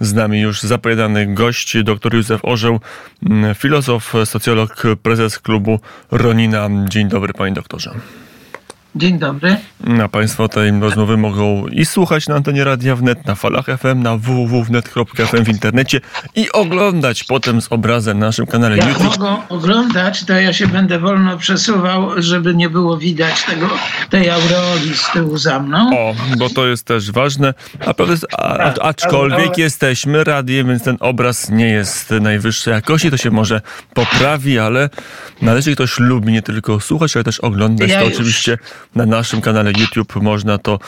Z nami już zapowiadany gość, dr Józef Orzeł, filozof, socjolog, prezes klubu Ronina. Dzień dobry, panie doktorze. Dzień dobry. A Państwo tej rozmowy mogą i słuchać na antenie Radia Wnet, na falach FM, na www.wnet.fm w internecie i oglądać potem z obrazem na naszym kanale Jak YouTube. mogą oglądać, to ja się będę wolno przesuwał, żeby nie było widać tego, tej aureoli z tyłu za mną. O, bo to jest też ważne. A, a, a, aczkolwiek jesteśmy radiem, więc ten obraz nie jest najwyższej jakości, to się może poprawi, ale należy ktoś lubi nie tylko słuchać, ale też oglądać. Ja to oczywiście na naszym kanale YouTube można to,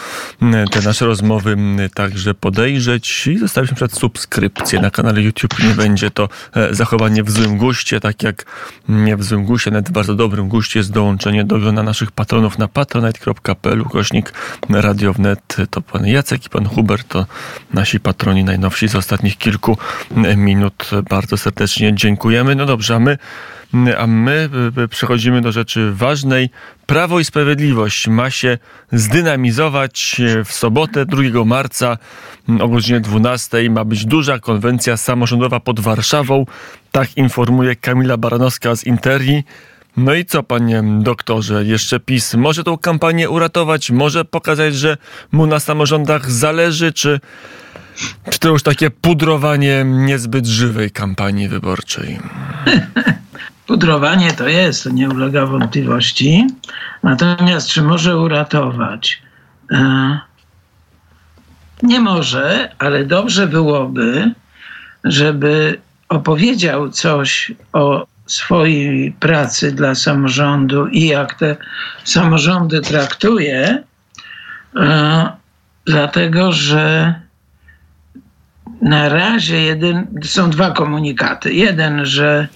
m, te nasze rozmowy m, także podejrzeć i zostawić na przykład subskrypcję na kanale YouTube. Nie będzie to e, zachowanie w złym guście, tak jak nie w złym guście, nawet w bardzo dobrym guście jest dołączenie do grona naszych patronów na patronite.pl ukośnik radiownet. To pan Jacek i pan Hubert to nasi patroni najnowsi z ostatnich kilku minut. Bardzo serdecznie dziękujemy. No dobrze, a my, a my e, przechodzimy do rzeczy ważnej. Prawo i Sprawiedliwość ma się zdynamizować e, w sobotę 2 marca m, o godzinie 12. Ma być duża konwencja samorządowa pod Warszawą. Tak informuje Kamila Baranowska z Interii. No i co, panie doktorze, jeszcze PiS może tą kampanię uratować, może pokazać, że mu na samorządach zależy, czy, czy to już takie pudrowanie niezbyt żywej kampanii wyborczej? Pudrowanie to jest, to nie ulega wątpliwości. Natomiast czy może uratować? E, Nie może, ale dobrze byłoby, żeby opowiedział coś o swojej pracy dla samorządu i jak te samorządy traktuje, e, dlatego że na razie jeden, są dwa komunikaty. Jeden, że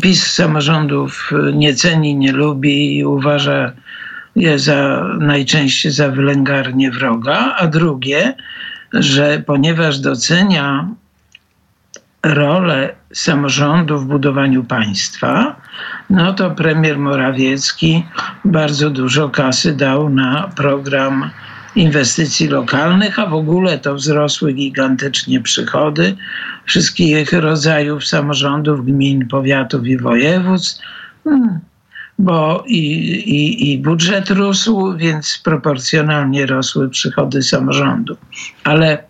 PiS samorządów nie ceni, nie lubi i uważa je za najczęściej za wylęgarnię wroga, a drugie, że ponieważ docenia rolę samorządu w budowaniu państwa, no to premier Morawiecki bardzo dużo kasy dał na program inwestycji lokalnych, a w ogóle to wzrosły gigantycznie przychody wszystkich rodzajów samorządów, gmin, powiatów i województw. Hmm, Bo i, i, i budżet rósł, więc proporcjonalnie rosły przychody samorządu. Ale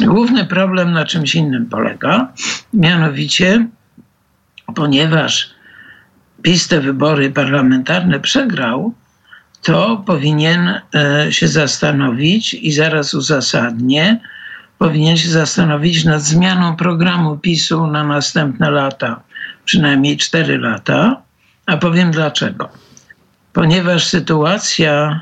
główny problem na czymś innym polega, mianowicie, ponieważ PiS te wybory parlamentarne przegrał, to powinien e, się zastanowić i zaraz uzasadnię, powinien się zastanowić nad zmianą programu PiSu na następne lata, przynajmniej 4 lata, a powiem dlaczego. Ponieważ sytuacja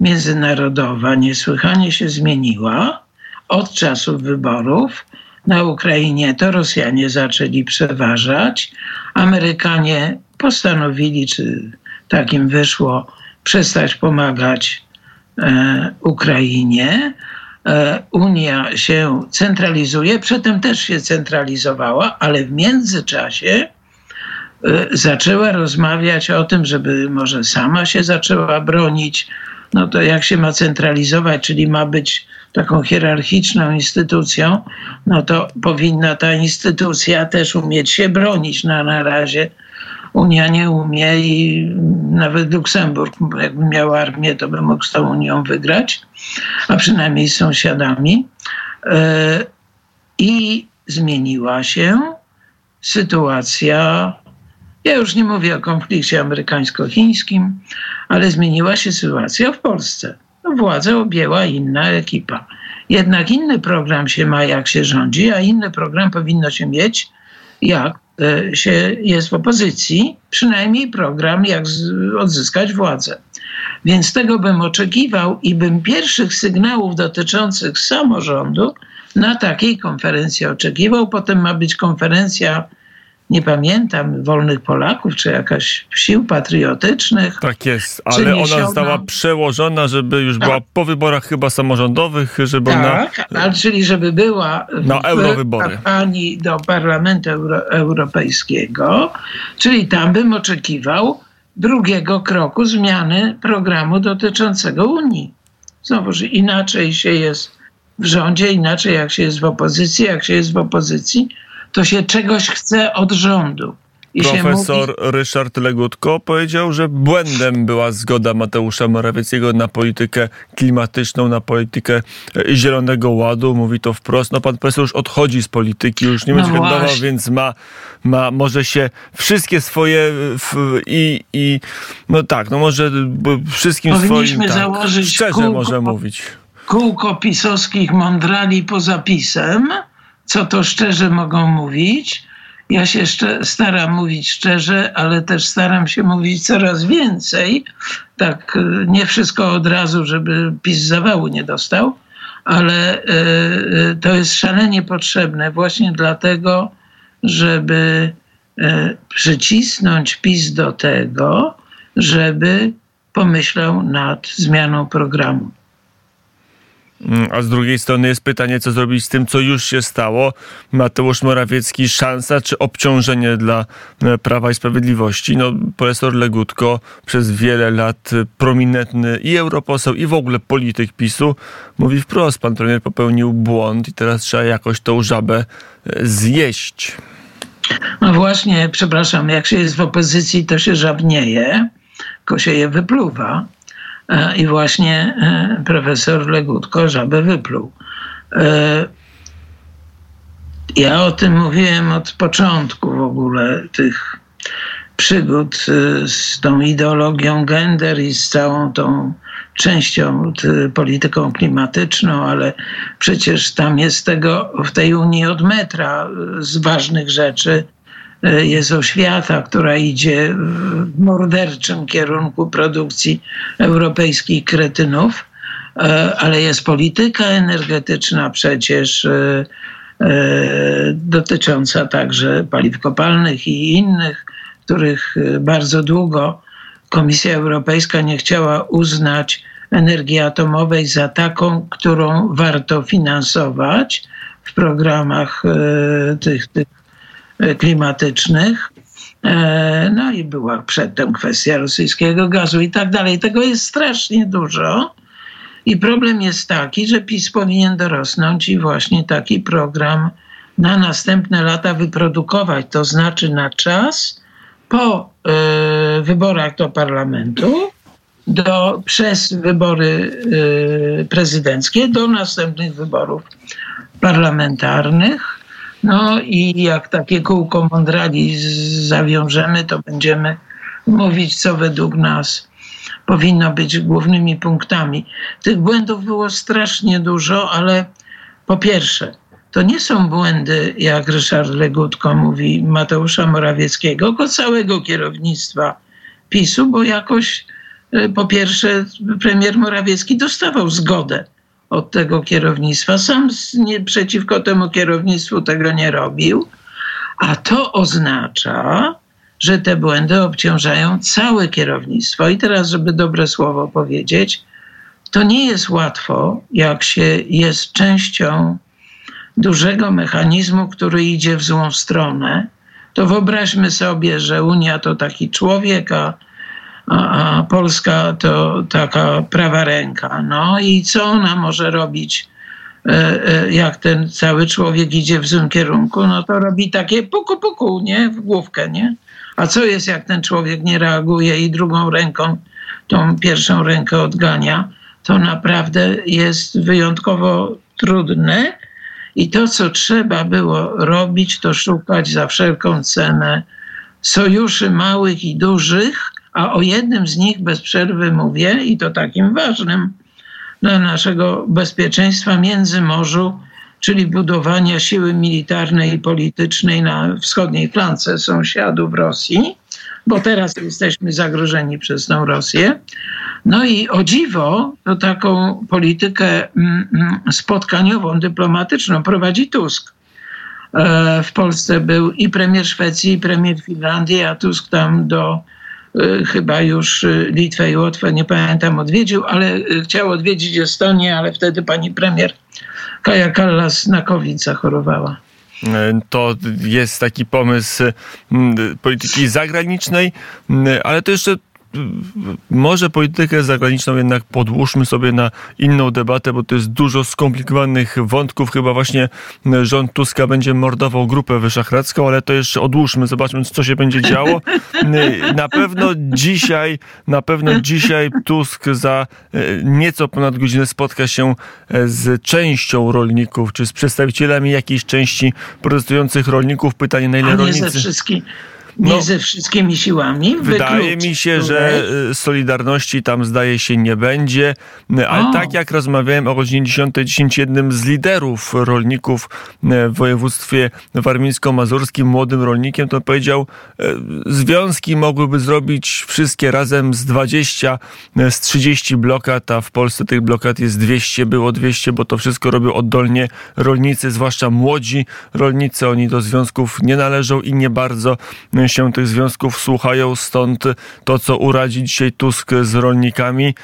międzynarodowa niesłychanie się zmieniła od czasów wyborów. Na Ukrainie to Rosjanie zaczęli przeważać. Amerykanie postanowili, czy tak im wyszło, przestać pomagać e, Ukrainie. E, Unia się centralizuje, przedtem też się centralizowała, ale w międzyczasie e, zaczęła rozmawiać o tym, żeby może sama się zaczęła bronić. No to jak się ma centralizować, czyli ma być taką hierarchiczną instytucją, no to powinna ta instytucja też umieć się bronić. No, na razie Unia nie umie i nawet Luksemburg, jakby miał armię, to by mógł z tą Unią wygrać, a przynajmniej z sąsiadami. E, I zmieniła się sytuacja. Ja już nie mówię o konflikcie amerykańsko-chińskim, ale zmieniła się sytuacja w Polsce. No, władzę objęła inna ekipa. Jednak inny program się ma, jak się rządzi, a inny program powinno się mieć, jak się jest w opozycji, przynajmniej program, jak odzyskać władzę. Więc tego bym oczekiwał i bym pierwszych sygnałów dotyczących samorządu na takiej konferencji oczekiwał. Potem ma być konferencja, nie pamiętam, wolnych Polaków, czy jakaś sił patriotycznych. Tak jest, ale ona została przełożona, żeby już była po wyborach chyba samorządowych, żeby ona... Tak, ale czyli żeby była Na w eurowybory. kampanii do Parlamentu Euro- Europejskiego, czyli tam bym oczekiwał drugiego kroku zmiany programu dotyczącego Unii. Znowuż inaczej się jest w rządzie, inaczej jak się jest w opozycji. Jak się jest w opozycji, to się czegoś chce od rządu. I Profesor mówi... Ryszard Legutko powiedział, że błędem była zgoda Mateusza Morawieckiego na politykę klimatyczną, na politykę e, Zielonego Ładu. Mówi to wprost. No pan profesor już odchodzi z polityki, już nie no będzie kandydował, więc ma, ma może się wszystkie swoje w, i, i no tak, no może wszystkim Powinniśmy swoim tak, założyć szczerze kółko, może mówić. Kółko pisowskich mądrali poza pisem, co to szczerze mogą mówić ja się staram mówić szczerze, ale też staram się mówić coraz więcej. Tak, e, nie wszystko od razu, żeby PiS zawału nie dostał, ale e, e, to jest szalenie potrzebne właśnie dlatego, żeby przycisnąć PiS do tego, żeby pomyślał nad zmianą programu. Mm, a z drugiej strony jest pytanie, co zrobić z tym, co już się stało. Mateusz Morawiecki, szansa czy obciążenie dla e, Prawa i Sprawiedliwości? No, profesor Legutko przez wiele lat e, prominentny i europoseł, i w ogóle polityk PiSu mówi wprost, pan premier popełnił błąd i teraz trzeba jakoś tą żabę e, zjeść. No właśnie, przepraszam, jak się jest w opozycji, to się żabnieje, tylko się je wypluwa. E, I właśnie e, profesor Legutko żabę wypluł. E, ja o tym mówiłem od początku w ogóle tych przygód z tą ideologią gender i z całą tą częścią polityką klimatyczną, ale przecież tam jest tego w tej Unii od metra z ważnych rzeczy jest oświata, która idzie w morderczym kierunku produkcji europejskich kretynów, e, ale jest polityka energetyczna przecież e, dotycząca także paliw kopalnych i innych, których bardzo długo Komisja Europejska nie chciała uznać energii atomowej za taką, którą warto finansować w programach tych, tych klimatycznych. E, no i była przedtem kwestia rosyjskiego gazu i tak dalej. Tego jest strasznie dużo. I problem jest taki, że PiS powinien dorosnąć i właśnie taki program na następne lata wyprodukować, to znaczy na czas po y, wyborach do parlamentu, do, przez wybory y, prezydenckie, do następnych wyborów parlamentarnych no i jak takie kółko mądrali zawiążemy, to będziemy mówić, co według nas powinno być głównymi punktami. Tych błędów było strasznie dużo, ale po pierwsze, to nie są błędy, jak Ryszard Legutko mówi, Mateusza Morawieckiego, tylko całego kierownictwa PiSu, bo jakoś e, po pierwsze premier Morawiecki dostawał zgodę od tego kierownictwa. Sam nie, przeciwko temu kierownictwu tego nie robił, a to oznacza, że te błędy obciążają całe kierownictwo. I teraz, żeby dobre słowo powiedzieć, to nie jest łatwo, jak się jest częścią dużego mechanizmu, który idzie w złą stronę. To wyobraźmy sobie, że Unia to taki człowiek, a a, Polska to taka prawa ręka. No i co ona może robić, e, e, jak ten cały człowiek idzie w złym kierunku? No to robi takie puku puku, nie? W główkę, nie? A co jest, jak ten człowiek nie reaguje i drugą ręką tą pierwszą rękę odgania? To naprawdę jest wyjątkowo trudne. I to, co trzeba było robić, to szukać za wszelką cenę sojuszy małych i dużych, a o jednym z nich bez przerwy mówię, i to takim ważnym dla naszego bezpieczeństwa międzymorzu, czyli budowania siły militarnej i politycznej na wschodniej flance sąsiadów Rosji, bo teraz jesteśmy zagrożeni przez tą Rosję. No i o dziwo, to taką politykę mm, mm, spotkaniową, dyplomatyczną prowadzi Tusk. E, w Polsce był i premier Szwecji, i premier Finlandii, a Tusk tam do chyba już y, Litwę i Łotwę, nie pamiętam, odwiedził, ale y, chciał odwiedzić Estonię, ale wtedy pani premier Kaja Kallas na COVID zachorowała. To jest taki pomysł polityki zagranicznej, ale to jeszcze może politykę zagraniczną jednak podłóżmy sobie na inną debatę, bo to jest dużo skomplikowanych wątków. Chyba właśnie rząd Tuska będzie mordował grupę wyszachradzką, ale to jeszcze odłóżmy, zobaczmy, co się będzie działo. Na pewno dzisiaj, na pewno dzisiaj Tusk za e, nieco ponad godzinę spotka się e, z częścią rolników, czy z przedstawicielami jakiejś części protestujących rolników. Pytanie, na ile rolnicy... Ze nie no, ze wszystkimi siłami. Wydaje mi się, że y, Solidarności tam zdaje się nie będzie, ale o. tak jak rozmawiałem o godzinie 10.10 jednym z liderów rolników y, w województwie warmińsko-mazurskim, młodym rolnikiem, to powiedział, y, związki mogłyby zrobić wszystkie razem z 20, z 30 blokad, a w Polsce tych blokad jest 200, było 200, bo to wszystko robią oddolnie rolnicy, zwłaszcza młodzi rolnicy, oni do związków nie należą i nie bardzo się tych związków słuchają, stąd to, co uradzi dzisiaj Tusk z rolnikami.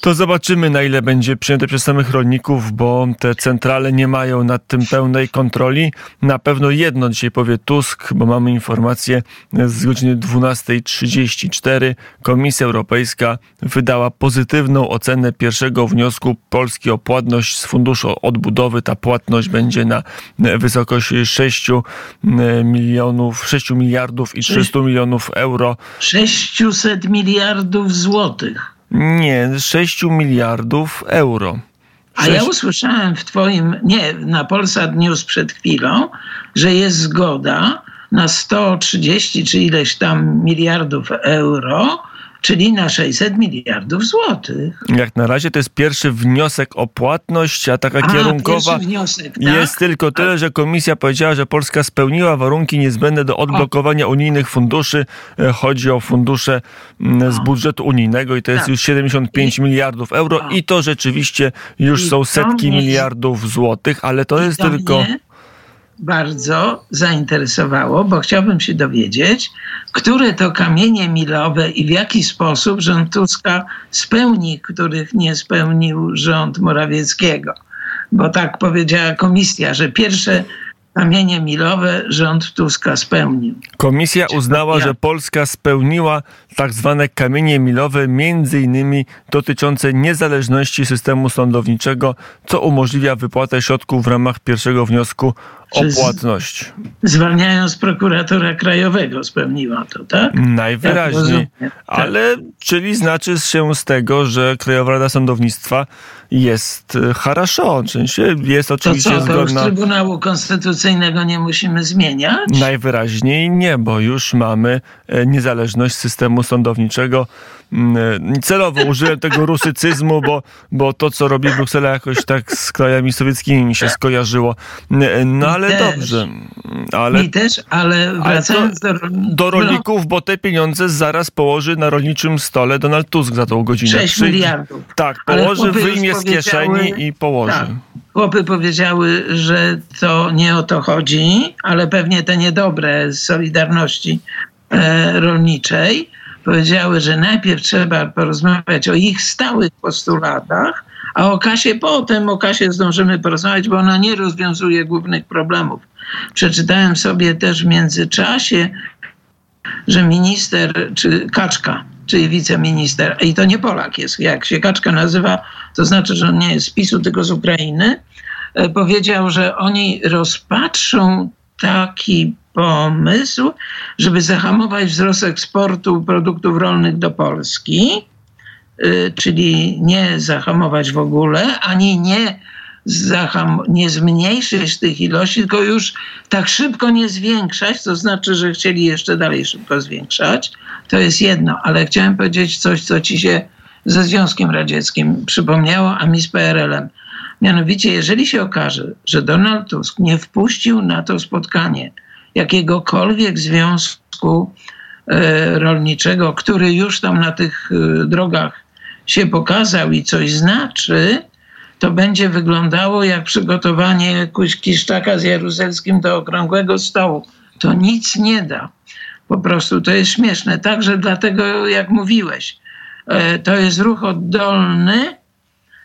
To zobaczymy, na ile będzie przyjęte przez samych rolników, bo te centrale nie mają nad tym pełnej kontroli. Na pewno jedno dzisiaj powie Tusk, bo mamy informację z godziny 12.34. Komisja Europejska wydała pozytywną ocenę pierwszego wniosku Polski o płatność z Funduszu Odbudowy. Ta płatność będzie na wysokości 6 milionów, 6 miliardów i 300 milionów euro. 600 miliardów złotych. Nie, 6 miliardów euro. A ja usłyszałem w Twoim, nie, na Polsat News przed chwilą, że jest zgoda na 130 czy ileś tam miliardów euro czyli na 600 miliardów złotych. Jak na razie to jest pierwszy wniosek o płatność, a taka a, kierunkowa wniosek, tak? jest tylko tyle, że komisja powiedziała, że Polska spełniła warunki niezbędne do odblokowania o. unijnych funduszy. E, chodzi o fundusze mm, z budżetu unijnego i to jest tak. już 75 I, miliardów euro i to rzeczywiście już są setki miliardów złotych, ale to jest tylko... Mnie, bardzo zainteresowało, bo chciałbym się dowiedzieć, które to kamienie milowe i w jaki sposób rząd Tuska spełni, których nie spełnił rząd Morawieckiego. Bo tak powiedziała komisja, że pierwsze kamienie milowe rząd Tuska spełnił. Komisja uznała, że Polska spełniła tak zwane kamienie milowe, między innymi dotyczące niezależności systemu sądowniczego, co umożliwia wypłatę środków w ramach pierwszego wniosku o płatność. Zwalniając prokuratora krajowego spełniła to, tak? Najwyraźniej. Tak, Ale czyli znaczy się z tego, że Krajowa Rada Sądownictwa jest e, w sensie jest oczywiście to co, to zgodna... już Trybunału Konstytucyjnego nie musimy zmieniać? Najwyraźniej nie, bo już mamy e, niezależność systemu sądowniczego. Mm, e, celowo użyłem tego rusycyzmu, bo, bo to, co robi Bruksela jakoś tak z krajami sowieckimi mi się skojarzyło. No ale też. dobrze. Ale, mi też, ale wracając ale do, do rolników, no. bo te pieniądze zaraz położy na rolniczym stole Donald Tusk za tą godzinę. 6 miliardów. Tak, położy, wyjmie z kieszeni i położy. Tak. Chłopy powiedziały, że to nie o to chodzi, ale pewnie te niedobre z Solidarności e, Rolniczej powiedziały, że najpierw trzeba porozmawiać o ich stałych postulatach, a o kasie potem, o kasie zdążymy porozmawiać, bo ona nie rozwiązuje głównych problemów. Przeczytałem sobie też w międzyczasie, że minister, czy Kaczka, czyli wiceminister, i to nie Polak jest, jak się Kaczka nazywa, to znaczy, że on nie jest z PiSu, tylko z Ukrainy, e, powiedział, że oni rozpatrzą taki pomysł, żeby zahamować wzrost eksportu produktów rolnych do Polski, czyli nie zahamować w ogóle, ani nie, zaham, nie zmniejszyć tych ilości, tylko już tak szybko nie zwiększać, to znaczy, że chcieli jeszcze dalej szybko zwiększać. To jest jedno, ale chciałem powiedzieć coś, co ci się ze Związkiem Radzieckim przypomniało, a mi z PRL-em. Mianowicie, jeżeli się okaże, że Donald Tusk nie wpuścił na to spotkanie jakiegokolwiek związku e, rolniczego, który już tam na tych e, drogach się pokazał i coś znaczy, to będzie wyglądało jak przygotowanie Kiszczaka z Jaruzelskim do okrągłego stołu. To nic nie da. Po prostu to jest śmieszne. Także dlatego, jak mówiłeś, e, to jest ruch oddolny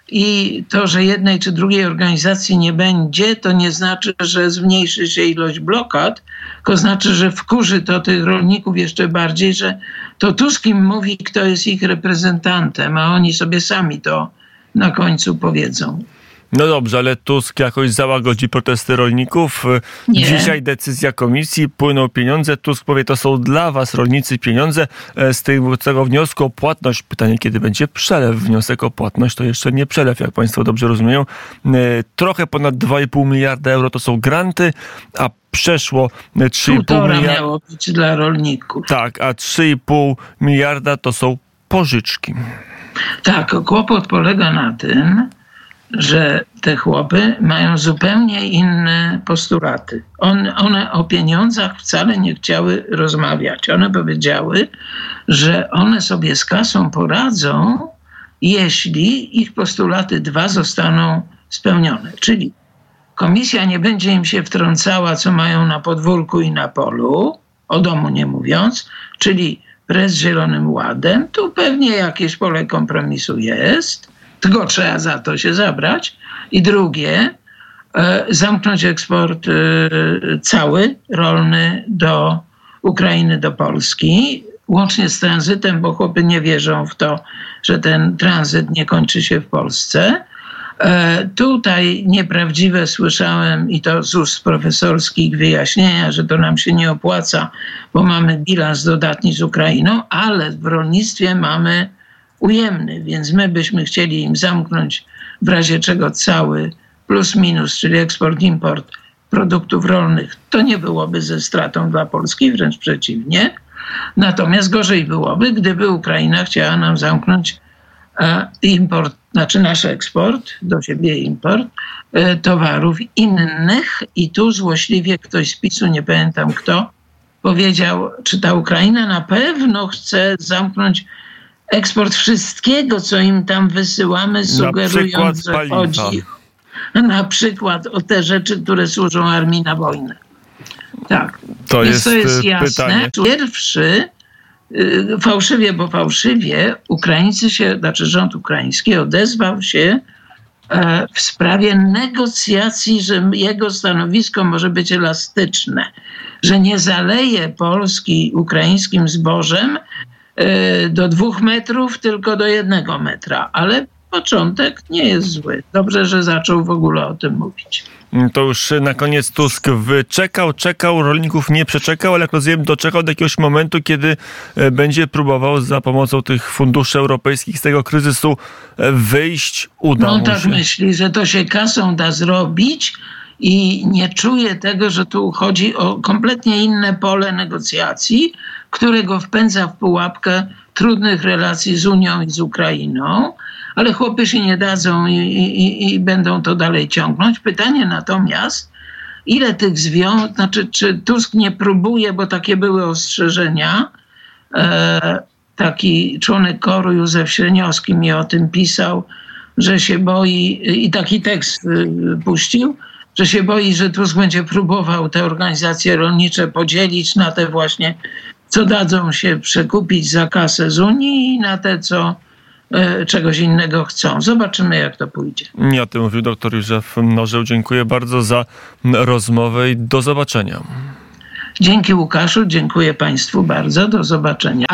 i to, że jednej czy drugiej organizacji nie będzie, to nie znaczy, że zmniejszy się ilość blokad, to znaczy, że wkurzy to tych rolników jeszcze bardziej, że to Tusk im mówi, kto jest ich reprezentantem, a oni sobie sami to na końcu powiedzą. No dobrze, ale Tusk jakoś załagodzi protesty rolników. Nie. Dzisiaj decyzja komisji, płyną pieniądze. Tusk powie, to są dla was rolnicy pieniądze. E, z tego wniosku o płatność, pytanie kiedy będzie przelew. Wniosek o płatność to jeszcze nie przelew, jak państwo dobrze rozumieją. E, trochę ponad 2,5 miliarda euro to są granty, a przeszło 3,5 miliarda. miało być dla rolników. Tak, a 3,5 miliarda to są pożyczki. Tak, kłopot polega na tym, że te chłopy mają zupełnie inne postulaty. On, one o pieniądzach wcale nie chciały rozmawiać. One powiedziały, że one sobie z kasą poradzą, jeśli ich postulaty dwa zostaną spełnione. Czyli komisja nie będzie im się wtrącała, co mają na podwórku i na polu, o domu nie mówiąc, czyli prez Zielonym Ładem. Tu pewnie jakieś pole kompromisu jest tylko trzeba za to się zabrać. I drugie, e, zamknąć eksport e, cały rolny do Ukrainy, do Polski, łącznie z tranzytem, bo chłopy nie wierzą w to, że ten tranzyt nie kończy się w Polsce. E, tutaj nieprawdziwe słyszałem i to z ust profesorskich wyjaśnienia, że to nam się nie opłaca, bo mamy bilans dodatni z Ukrainą, ale w rolnictwie mamy ujemny, więc my byśmy chcieli im zamknąć w razie czego cały plus minus, czyli eksport, import produktów rolnych. To nie byłoby ze stratą dla Polski, wręcz przeciwnie. Natomiast gorzej byłoby, gdyby Ukraina chciała nam zamknąć import, znaczy nasz eksport, do siebie import e, towarów innych i tu złośliwie ktoś z PiSu, nie pamiętam kto, powiedział, czy ta Ukraina na pewno chce zamknąć eksport wszystkiego, co im tam wysyłamy, sugerując, że chodzi na przykład o te rzeczy, które służą armii na wojnę. Tak. To Więc jest, to jest y, jasne. Pytanie. Pierwszy, fałszywie, bo fałszywie, Ukraińcy się, znaczy rząd ukraiński odezwał się e, w sprawie negocjacji, że jego stanowisko może być elastyczne, że nie zaleje Polski ukraińskim zbożem, E, do dwóch metrów, tylko do jednego metra. Ale początek nie jest zły. Dobrze, że zaczął w ogóle o tym mówić. To już na koniec Tusk wyczekał, czekał, rolników nie przeczekał, ale jak rozumiem, doczekał do jakiegoś momentu, kiedy e, będzie próbował za pomocą tych funduszy europejskich z tego kryzysu e, wyjść. Uda no, mu tak się. myśli, że to się kasą da zrobić i nie czuje tego, że tu chodzi o kompletnie inne pole negocjacji, które go wpędza w pułapkę trudnych relacji z Unią i z Ukrainą, ale chłopy się nie dadzą i, i, i będą to dalej ciągnąć. Pytanie natomiast, ile tych związków, znaczy czy Tusk nie próbuje, bo takie były ostrzeżenia, e, taki członek koru Józef Śreniowski mi o tym pisał, że się boi i taki tekst y, puścił, że się boi, że Tusk będzie próbował te organizacje rolnicze podzielić na te właśnie co dadzą się przekupić za kasę z Unii i na te, co czegoś innego chcą. Zobaczymy, jak to pójdzie. Nie o tym mówił dr Józef Norzeł. Dziękuję bardzo za rozmowę i do zobaczenia. Dzięki Łukaszu, dziękuję Państwu bardzo. Do zobaczenia.